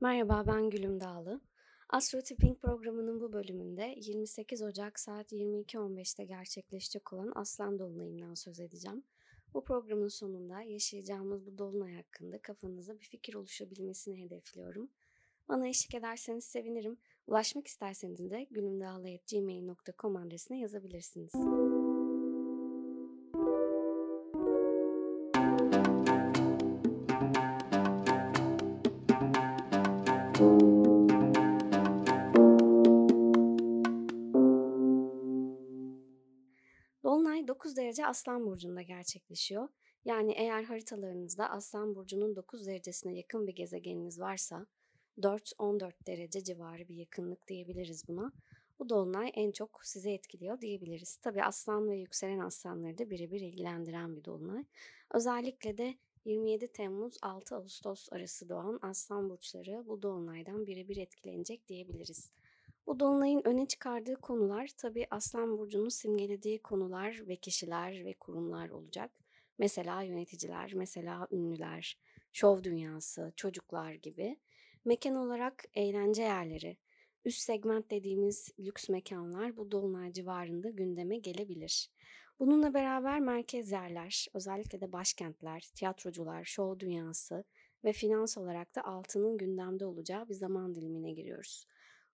Merhaba, ben Gülüm Dağlı. Astro Tipping programının bu bölümünde 28 Ocak saat 22.15'te gerçekleşecek olan Aslan Dolunay'ından söz edeceğim. Bu programın sonunda yaşayacağımız bu dolunay hakkında kafanızda bir fikir oluşabilmesini hedefliyorum. Bana eşlik ederseniz sevinirim. Ulaşmak isterseniz de gülümdağlı.gmail.com adresine yazabilirsiniz. Dolunay 9 derece Aslan Burcu'nda gerçekleşiyor. Yani eğer haritalarınızda Aslan Burcu'nun 9 derecesine yakın bir gezegeniniz varsa 4-14 derece civarı bir yakınlık diyebiliriz buna. Bu dolunay en çok sizi etkiliyor diyebiliriz. Tabi aslan ve yükselen aslanları da birebir ilgilendiren bir dolunay. Özellikle de 27 Temmuz 6 Ağustos arası doğan aslan burçları bu dolunaydan birebir etkilenecek diyebiliriz. Bu dolunayın öne çıkardığı konular tabi aslan burcunun simgelediği konular ve kişiler ve kurumlar olacak. Mesela yöneticiler, mesela ünlüler, şov dünyası, çocuklar gibi. Mekan olarak eğlence yerleri, üst segment dediğimiz lüks mekanlar bu dolunay civarında gündeme gelebilir. Bununla beraber merkez yerler, özellikle de başkentler, tiyatrocular, şov dünyası ve finans olarak da altının gündemde olacağı bir zaman dilimine giriyoruz.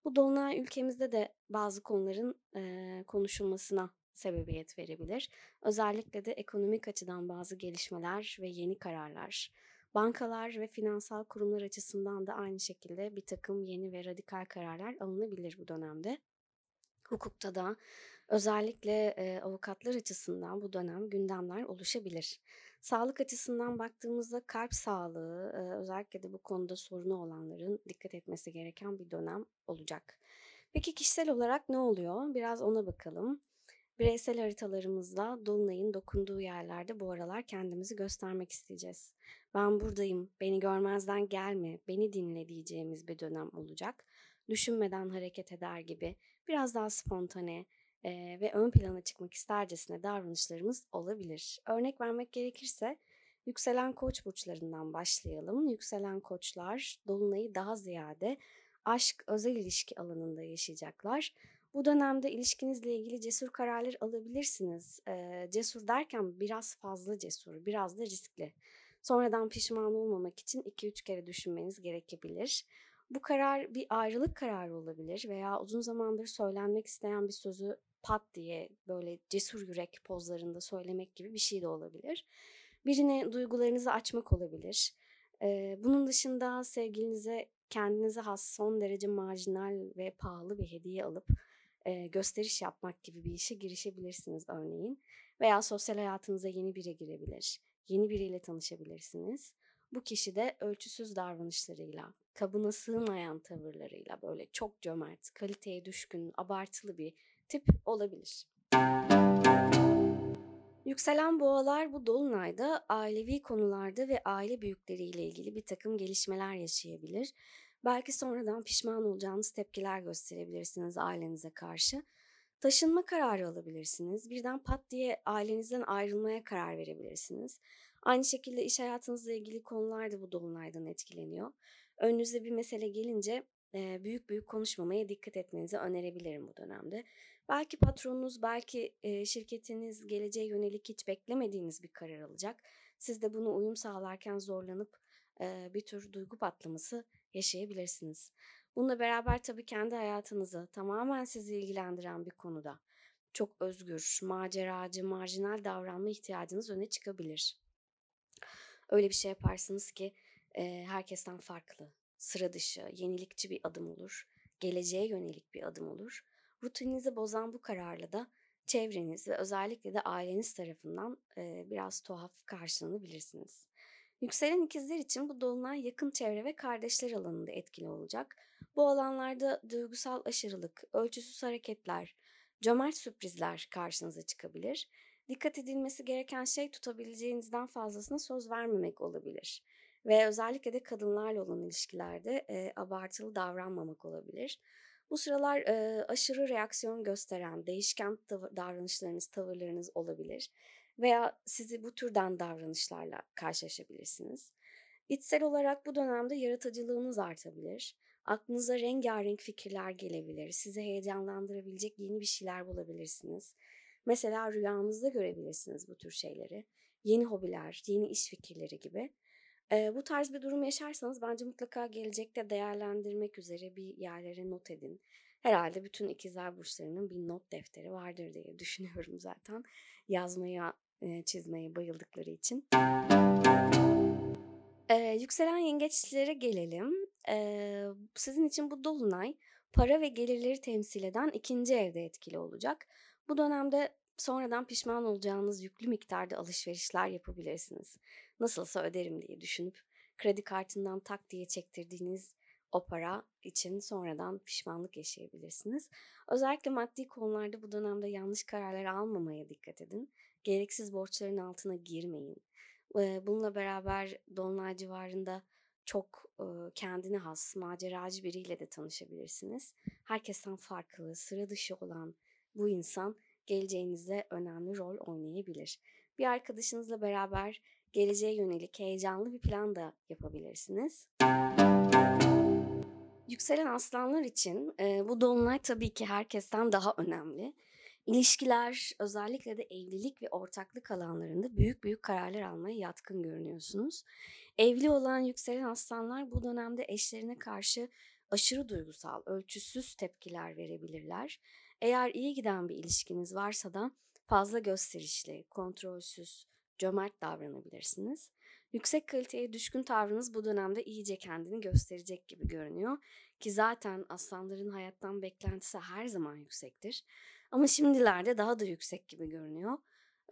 Bu dolunay ülkemizde de bazı konuların e, konuşulmasına sebebiyet verebilir. Özellikle de ekonomik açıdan bazı gelişmeler ve yeni kararlar. Bankalar ve finansal kurumlar açısından da aynı şekilde bir takım yeni ve radikal kararlar alınabilir bu dönemde. Hukukta da özellikle e, avukatlar açısından bu dönem gündemler oluşabilir. Sağlık açısından baktığımızda kalp sağlığı e, özellikle de bu konuda sorunu olanların dikkat etmesi gereken bir dönem olacak. Peki kişisel olarak ne oluyor? Biraz ona bakalım. Bireysel haritalarımızla Dolunay'ın dokunduğu yerlerde bu aralar kendimizi göstermek isteyeceğiz. Ben buradayım, beni görmezden gelme, beni dinle diyeceğimiz bir dönem olacak. Düşünmeden hareket eder gibi biraz daha spontane e, ve ön plana çıkmak istercesine davranışlarımız olabilir. Örnek vermek gerekirse yükselen koç burçlarından başlayalım. Yükselen koçlar Dolunay'ı daha ziyade aşk, özel ilişki alanında yaşayacaklar bu dönemde ilişkinizle ilgili cesur kararlar alabilirsiniz. E, cesur derken biraz fazla cesur, biraz da riskli. Sonradan pişman olmamak için 2-3 kere düşünmeniz gerekebilir. Bu karar bir ayrılık kararı olabilir veya uzun zamandır söylenmek isteyen bir sözü pat diye böyle cesur yürek pozlarında söylemek gibi bir şey de olabilir. Birine duygularınızı açmak olabilir. Ee, bunun dışında sevgilinize kendinize has son derece marjinal ve pahalı bir hediye alıp e, gösteriş yapmak gibi bir işe girişebilirsiniz örneğin. Veya sosyal hayatınıza yeni biri girebilir. Yeni biriyle tanışabilirsiniz. Bu kişi de ölçüsüz davranışlarıyla, kabına sığmayan tavırlarıyla böyle çok cömert, kaliteye düşkün, abartılı bir tip olabilir. Yükselen boğalar bu dolunayda ailevi konularda ve aile büyükleriyle ilgili bir takım gelişmeler yaşayabilir Belki sonradan pişman olacağınız tepkiler gösterebilirsiniz ailenize karşı. Taşınma kararı alabilirsiniz. Birden pat diye ailenizden ayrılmaya karar verebilirsiniz. Aynı şekilde iş hayatınızla ilgili konular da bu dolunaydan etkileniyor. Önünüze bir mesele gelince büyük büyük konuşmamaya dikkat etmenizi önerebilirim bu dönemde. Belki patronunuz, belki şirketiniz geleceğe yönelik hiç beklemediğiniz bir karar alacak. Siz de bunu uyum sağlarken zorlanıp bir tür duygu patlaması yaşayabilirsiniz. Bununla beraber tabii kendi hayatınızı tamamen sizi ilgilendiren bir konuda çok özgür, maceracı, marjinal davranma ihtiyacınız öne çıkabilir. Öyle bir şey yaparsınız ki e, herkesten farklı, sıra dışı, yenilikçi bir adım olur, geleceğe yönelik bir adım olur. Rutininizi bozan bu kararla da çevreniz ve özellikle de aileniz tarafından e, biraz tuhaf karşılanabilirsiniz. Yükselen ikizler için bu dolunay yakın çevre ve kardeşler alanında etkili olacak. Bu alanlarda duygusal aşırılık, ölçüsüz hareketler, cömert sürprizler karşınıza çıkabilir. Dikkat edilmesi gereken şey tutabileceğinizden fazlasına söz vermemek olabilir. Ve özellikle de kadınlarla olan ilişkilerde e, abartılı davranmamak olabilir. Bu sıralar e, aşırı reaksiyon gösteren, değişken tav- davranışlarınız, tavırlarınız olabilir veya sizi bu türden davranışlarla karşılaşabilirsiniz. İçsel olarak bu dönemde yaratıcılığınız artabilir. Aklınıza rengarenk fikirler gelebilir. Sizi heyecanlandırabilecek yeni bir şeyler bulabilirsiniz. Mesela rüyanızda görebilirsiniz bu tür şeyleri. Yeni hobiler, yeni iş fikirleri gibi. Eee, bu tarz bir durum yaşarsanız bence mutlaka gelecekte değerlendirmek üzere bir yerlere not edin. Herhalde bütün ikizler burçlarının bir not defteri vardır diye düşünüyorum zaten. Yazmaya, eee, çizmeye bayıldıkları için. Eee, yükselen yengeçlere gelelim. Eee, sizin için bu dolunay para ve gelirleri temsil eden ikinci evde etkili olacak. Bu dönemde sonradan pişman olacağınız yüklü miktarda alışverişler yapabilirsiniz. Nasılsa öderim diye düşünüp kredi kartından tak diye çektirdiğiniz o para için sonradan pişmanlık yaşayabilirsiniz. Özellikle maddi konularda bu dönemde yanlış kararlar almamaya dikkat edin. Gereksiz borçların altına girmeyin. Bununla beraber dolunay civarında çok, kendine has, maceracı biriyle de tanışabilirsiniz. Herkesten farklı, sıra dışı olan bu insan geleceğinizde önemli rol oynayabilir. Bir arkadaşınızla beraber geleceğe yönelik heyecanlı bir plan da yapabilirsiniz. Yükselen aslanlar için, eee, bu dolunay tabii ki herkesten daha önemli. İlişkiler, özellikle de evlilik ve ortaklık alanlarında büyük büyük kararlar almaya yatkın görünüyorsunuz. Evli olan yükselen aslanlar bu dönemde eşlerine karşı aşırı duygusal, ölçüsüz tepkiler verebilirler. Eğer iyi giden bir ilişkiniz varsa da fazla gösterişli, kontrolsüz, cömert davranabilirsiniz. Yüksek kaliteye düşkün tavrınız bu dönemde iyice kendini gösterecek gibi görünüyor ki zaten aslanların hayattan beklentisi her zaman yüksektir. Ama şimdilerde daha da yüksek gibi görünüyor.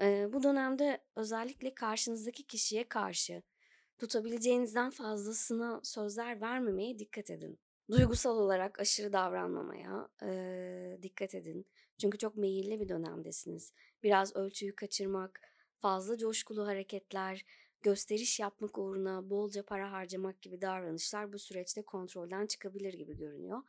Eee, bu dönemde özellikle karşınızdaki kişiye karşı tutabileceğinizden fazlasına sözler vermemeye dikkat edin. Duygusal olarak aşırı davranmamaya, eee, dikkat edin. Çünkü çok meyilli bir dönemdesiniz. Biraz ölçüyü kaçırmak, fazla coşkulu hareketler, gösteriş yapmak uğruna bolca para harcamak gibi davranışlar bu süreçte kontrolden çıkabilir gibi görünüyor.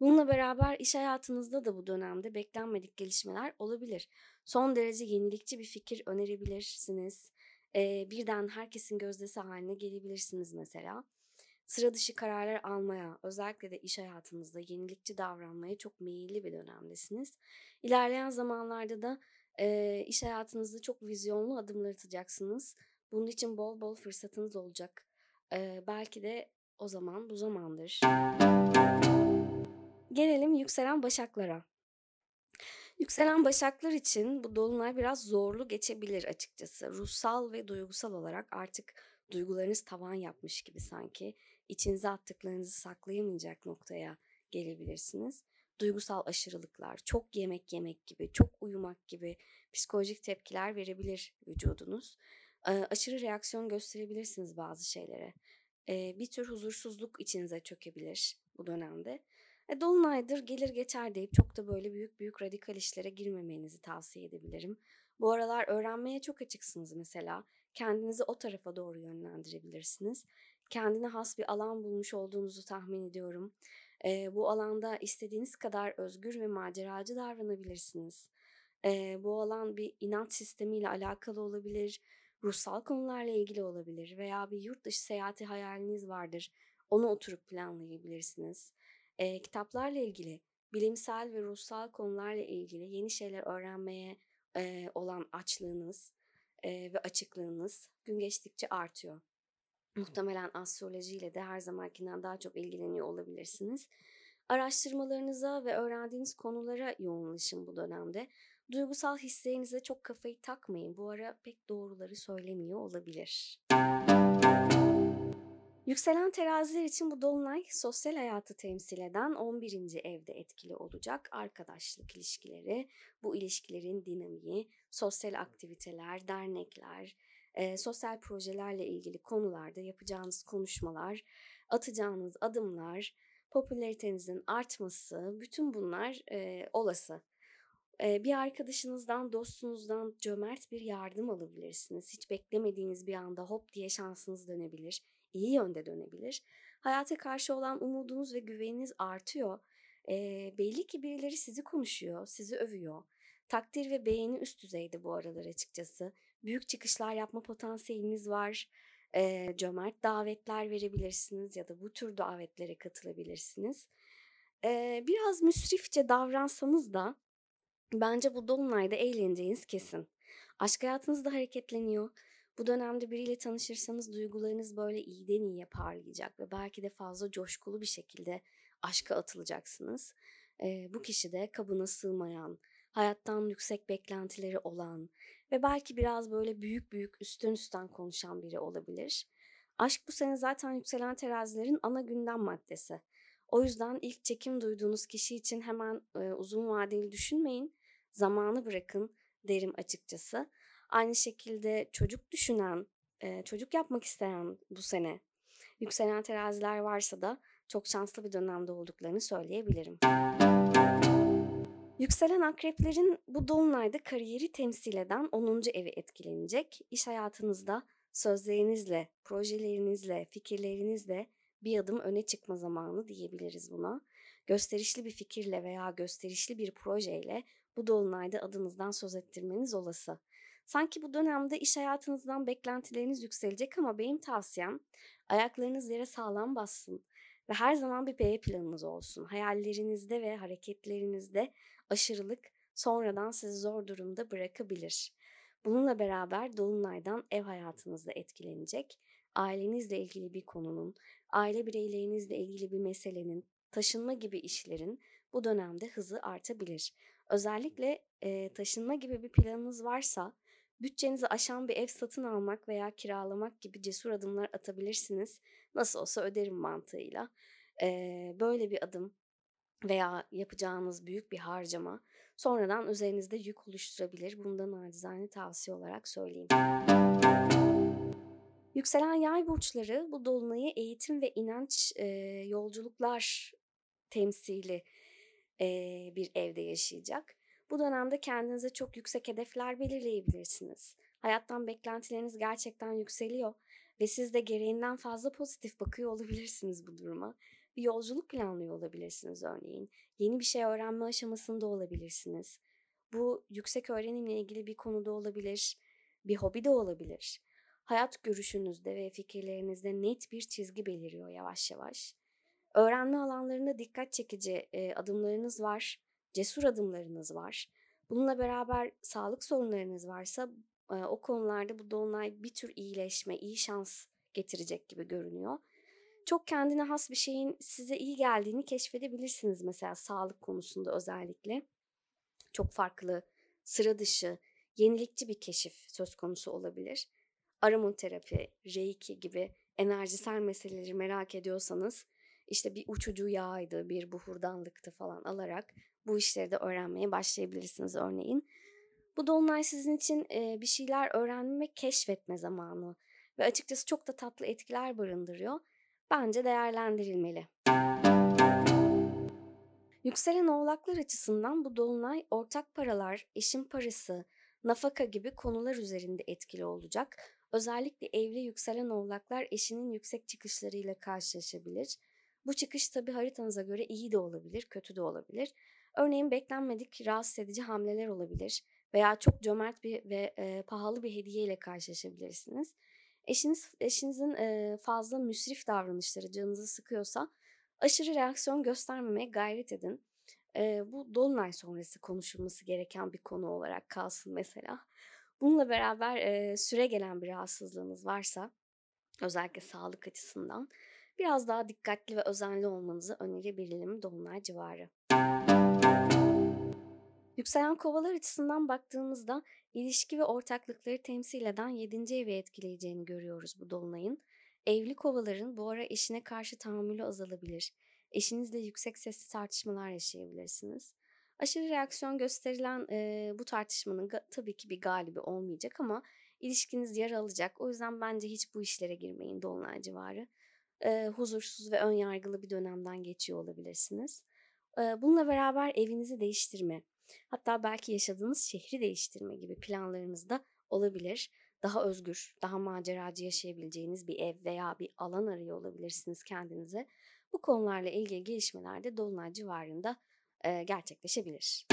Bununla beraber iş hayatınızda da bu dönemde beklenmedik gelişmeler olabilir. Son derece yenilikçi bir fikir önerebilirsiniz. Eee, birden herkesin gözdesi haline gelebilirsiniz mesela. Sıra dışı kararlar almaya, özellikle de iş hayatınızda yenilikçi davranmaya çok meyilli bir dönemdesiniz. İlerleyen zamanlarda da, eee, iş hayatınızda çok vizyonlu adımlar atacaksınız. Bunun için bol bol fırsatınız olacak. Eee, belki de o zaman bu zamandır. Gelelim yükselen başaklara. Yükselen başaklar için bu dolunay biraz zorlu geçebilir açıkçası. Ruhsal ve duygusal olarak artık duygularınız tavan yapmış gibi sanki. İçinize attıklarınızı saklayamayacak noktaya gelebilirsiniz. Duygusal aşırılıklar, çok yemek yemek gibi, çok uyumak gibi psikolojik tepkiler verebilir vücudunuz. Aşırı reaksiyon gösterebilirsiniz bazı şeylere. Bir tür huzursuzluk içinize çökebilir bu dönemde. E, dolunaydır, gelir geçer deyip çok da böyle büyük büyük radikal işlere girmemenizi tavsiye edebilirim. Bu aralar öğrenmeye çok açıksınız mesela. Kendinizi o tarafa doğru yönlendirebilirsiniz. Kendine has bir alan bulmuş olduğunuzu tahmin ediyorum. Eee, bu alanda istediğiniz kadar özgür ve maceracı davranabilirsiniz. Eee, bu alan bir inanç sistemiyle alakalı olabilir, ruhsal konularla ilgili olabilir veya bir yurt dışı seyahati hayaliniz vardır. Onu oturup planlayabilirsiniz. Eee, kitaplarla ilgili, bilimsel ve ruhsal konularla ilgili yeni şeyler öğrenmeye, eee, olan açlığınız, eee, ve açıklığınız gün geçtikçe artıyor. Muhtemelen astrolojiyle de her zamankinden daha çok ilgileniyor olabilirsiniz. Araştırmalarınıza ve öğrendiğiniz konulara yoğunlaşın bu dönemde. Duygusal hislerinize çok kafayı takmayın. Bu ara pek doğruları söylemiyor olabilir. Yükselen teraziler için bu dolunay sosyal hayatı temsil eden 11. evde etkili olacak. Arkadaşlık ilişkileri, bu ilişkilerin dinamiği, sosyal aktiviteler, dernekler, eee, sosyal projelerle ilgili konularda yapacağınız konuşmalar, atacağınız adımlar, popülaritenizin artması, bütün bunlar, eee, olası. Eee, bir arkadaşınızdan, dostunuzdan cömert bir yardım alabilirsiniz. Hiç beklemediğiniz bir anda hop diye şansınız dönebilir. İyi yönde dönebilir. Hayata karşı olan umudunuz ve güveniniz artıyor. Eee, belli ki birileri sizi konuşuyor, sizi övüyor. Takdir ve beğeni üst düzeyde bu aralar açıkçası. Büyük çıkışlar yapma potansiyeliniz var. Eee, cömert davetler verebilirsiniz ya da bu tür davetlere katılabilirsiniz. Eee, biraz müsrifçe davransanız da bence bu dolunayda eğleneceğiniz kesin. Aşk hayatınız da hareketleniyor. Bu dönemde biriyle tanışırsanız duygularınız böyle iyiden iyiye parlayacak ve belki de fazla coşkulu bir şekilde aşka atılacaksınız. Eee, bu kişi de kabına sığmayan, hayattan yüksek beklentileri olan ve belki biraz böyle büyük büyük üstten üstten konuşan biri olabilir. Aşk bu sene zaten yükselen terazilerin ana gündem maddesi. O yüzden ilk çekim duyduğunuz kişi için hemen e, uzun vadeli düşünmeyin. Zamanı bırakın derim açıkçası. Aynı şekilde çocuk düşünen, e, çocuk yapmak isteyen bu sene yükselen teraziler varsa da çok şanslı bir dönemde olduklarını söyleyebilirim. Yükselen akreplerin bu dolunayda kariyeri temsil eden 10. evi etkilenecek. İş hayatınızda sözlerinizle, projelerinizle, fikirlerinizle bir adım öne çıkma zamanı diyebiliriz buna. Gösterişli bir fikirle veya gösterişli bir projeyle bu dolunayda adınızdan söz ettirmeniz olası. Sanki bu dönemde iş hayatınızdan beklentileriniz yükselecek ama benim tavsiyem ayaklarınız yere sağlam bassın ve her zaman bir B planınız olsun. Hayallerinizde ve hareketlerinizde aşırılık sonradan sizi zor durumda bırakabilir. Bununla beraber dolunaydan ev hayatınızda etkilenecek. Ailenizle ilgili bir konunun, aile bireylerinizle ilgili bir meselenin, taşınma gibi işlerin bu dönemde hızı artabilir. Özellikle e, taşınma gibi bir planınız varsa bütçenizi aşan bir ev satın almak veya kiralamak gibi cesur adımlar atabilirsiniz. Nasıl olsa öderim mantığıyla. E, böyle bir adım veya yapacağınız büyük bir harcama sonradan üzerinizde yük oluşturabilir. Bundan nacizane tavsiye olarak söyleyeyim. Yükselen yay burçları bu dolunayı eğitim ve inanç e, yolculuklar temsili e, bir evde yaşayacak. Bu dönemde kendinize çok yüksek hedefler belirleyebilirsiniz. Hayattan beklentileriniz gerçekten yükseliyor ve siz de gereğinden fazla pozitif bakıyor olabilirsiniz bu duruma. Bir yolculuk planlıyor olabilirsiniz örneğin. Yeni bir şey öğrenme aşamasında olabilirsiniz. Bu yüksek öğrenimle ilgili bir konuda olabilir, bir hobi de olabilir. Hayat görüşünüzde ve fikirlerinizde net bir çizgi beliriyor yavaş yavaş. Öğrenme alanlarında dikkat çekici e, adımlarınız var, cesur adımlarınız var. Bununla beraber sağlık sorunlarınız varsa e, o konularda bu dolunay bir tür iyileşme, iyi şans getirecek gibi görünüyor. Çok kendine has bir şeyin size iyi geldiğini keşfedebilirsiniz mesela sağlık konusunda özellikle. Çok farklı, sıra dışı, yenilikçi bir keşif söz konusu olabilir. Aromaterapi, reiki gibi enerjisel meseleleri merak ediyorsanız işte bir uçucu yağydı, bir buhurdanlıktı falan alarak bu işleri de öğrenmeye başlayabilirsiniz örneğin. Bu dolunay sizin için bir şeyler öğrenme, keşfetme zamanı ve açıkçası çok da tatlı etkiler barındırıyor. Bence değerlendirilmeli. Yükselen oğlaklar açısından bu dolunay ortak paralar, eşin parası, nafaka gibi konular üzerinde etkili olacak. Özellikle evli yükselen oğlaklar eşinin yüksek çıkışlarıyla karşılaşabilir. Bu çıkış tabi haritanıza göre iyi de olabilir, kötü de olabilir. Örneğin beklenmedik rahatsız edici hamleler olabilir veya çok cömert bir ve e, pahalı bir hediye ile karşılaşabilirsiniz. Eşiniz eşinizin fazla müsrif davranışları canınızı sıkıyorsa aşırı reaksiyon göstermemeye gayret edin. Bu dolunay sonrası konuşulması gereken bir konu olarak kalsın mesela. Bununla beraber süre gelen bir rahatsızlığınız varsa özellikle sağlık açısından biraz daha dikkatli ve özenli olmanızı önerebilirim dolunay civarı. Yükselen kovalar açısından baktığımızda ilişki ve ortaklıkları temsil eden 7. evi etkileyeceğini görüyoruz bu dolunayın. Evli kovaların bu ara eşine karşı tahammülü azalabilir. Eşinizle yüksek sesli tartışmalar yaşayabilirsiniz. Aşırı reaksiyon gösterilen e, bu tartışmanın tabii ki bir galibi olmayacak ama ilişkiniz yara alacak. O yüzden bence hiç bu işlere girmeyin dolunay civarı. E, huzursuz ve ön yargılı bir dönemden geçiyor olabilirsiniz. E, bununla beraber evinizi değiştirme, Hatta belki yaşadığınız şehri değiştirme gibi planlarınız da olabilir. Daha özgür, daha maceracı yaşayabileceğiniz bir ev veya bir alan arıyor olabilirsiniz kendinize. Bu konularla ilgili gelişmeler de Dolunay civarında e, gerçekleşebilir.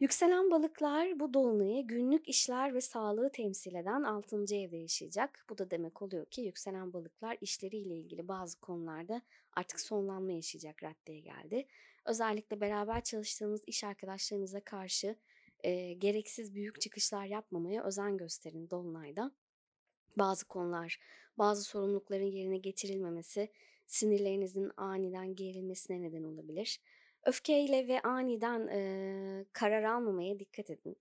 Yükselen balıklar bu dolunayı günlük işler ve sağlığı temsil eden 6. evde yaşayacak. Bu da demek oluyor ki yükselen balıklar işleriyle ilgili bazı konularda artık sonlanma yaşayacak raddeye geldi. Özellikle beraber çalıştığınız iş arkadaşlarınıza karşı e, gereksiz büyük çıkışlar yapmamaya özen gösterin dolunayda. Bazı konular, bazı sorumlulukların yerine getirilmemesi sinirlerinizin aniden gerilmesine neden olabilir. Öfkeyle ve aniden e, karar almamaya dikkat edin.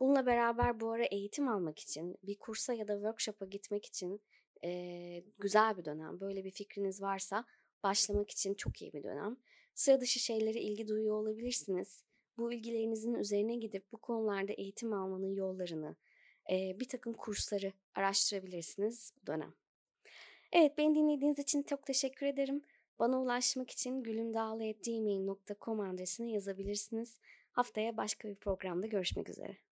Bununla beraber bu ara eğitim almak için, bir kursa ya da workshop'a gitmek için e, güzel bir dönem. Böyle bir fikriniz varsa başlamak için çok iyi bir dönem. Sıra dışı şeylere ilgi duyuyor olabilirsiniz. Bu ilgilerinizin üzerine gidip bu konularda eğitim almanın yollarını, bir takım kursları araştırabilirsiniz bu dönem. Evet beni dinlediğiniz için çok teşekkür ederim. Bana ulaşmak için gülümdağlı.gmail.com adresine yazabilirsiniz. Haftaya başka bir programda görüşmek üzere.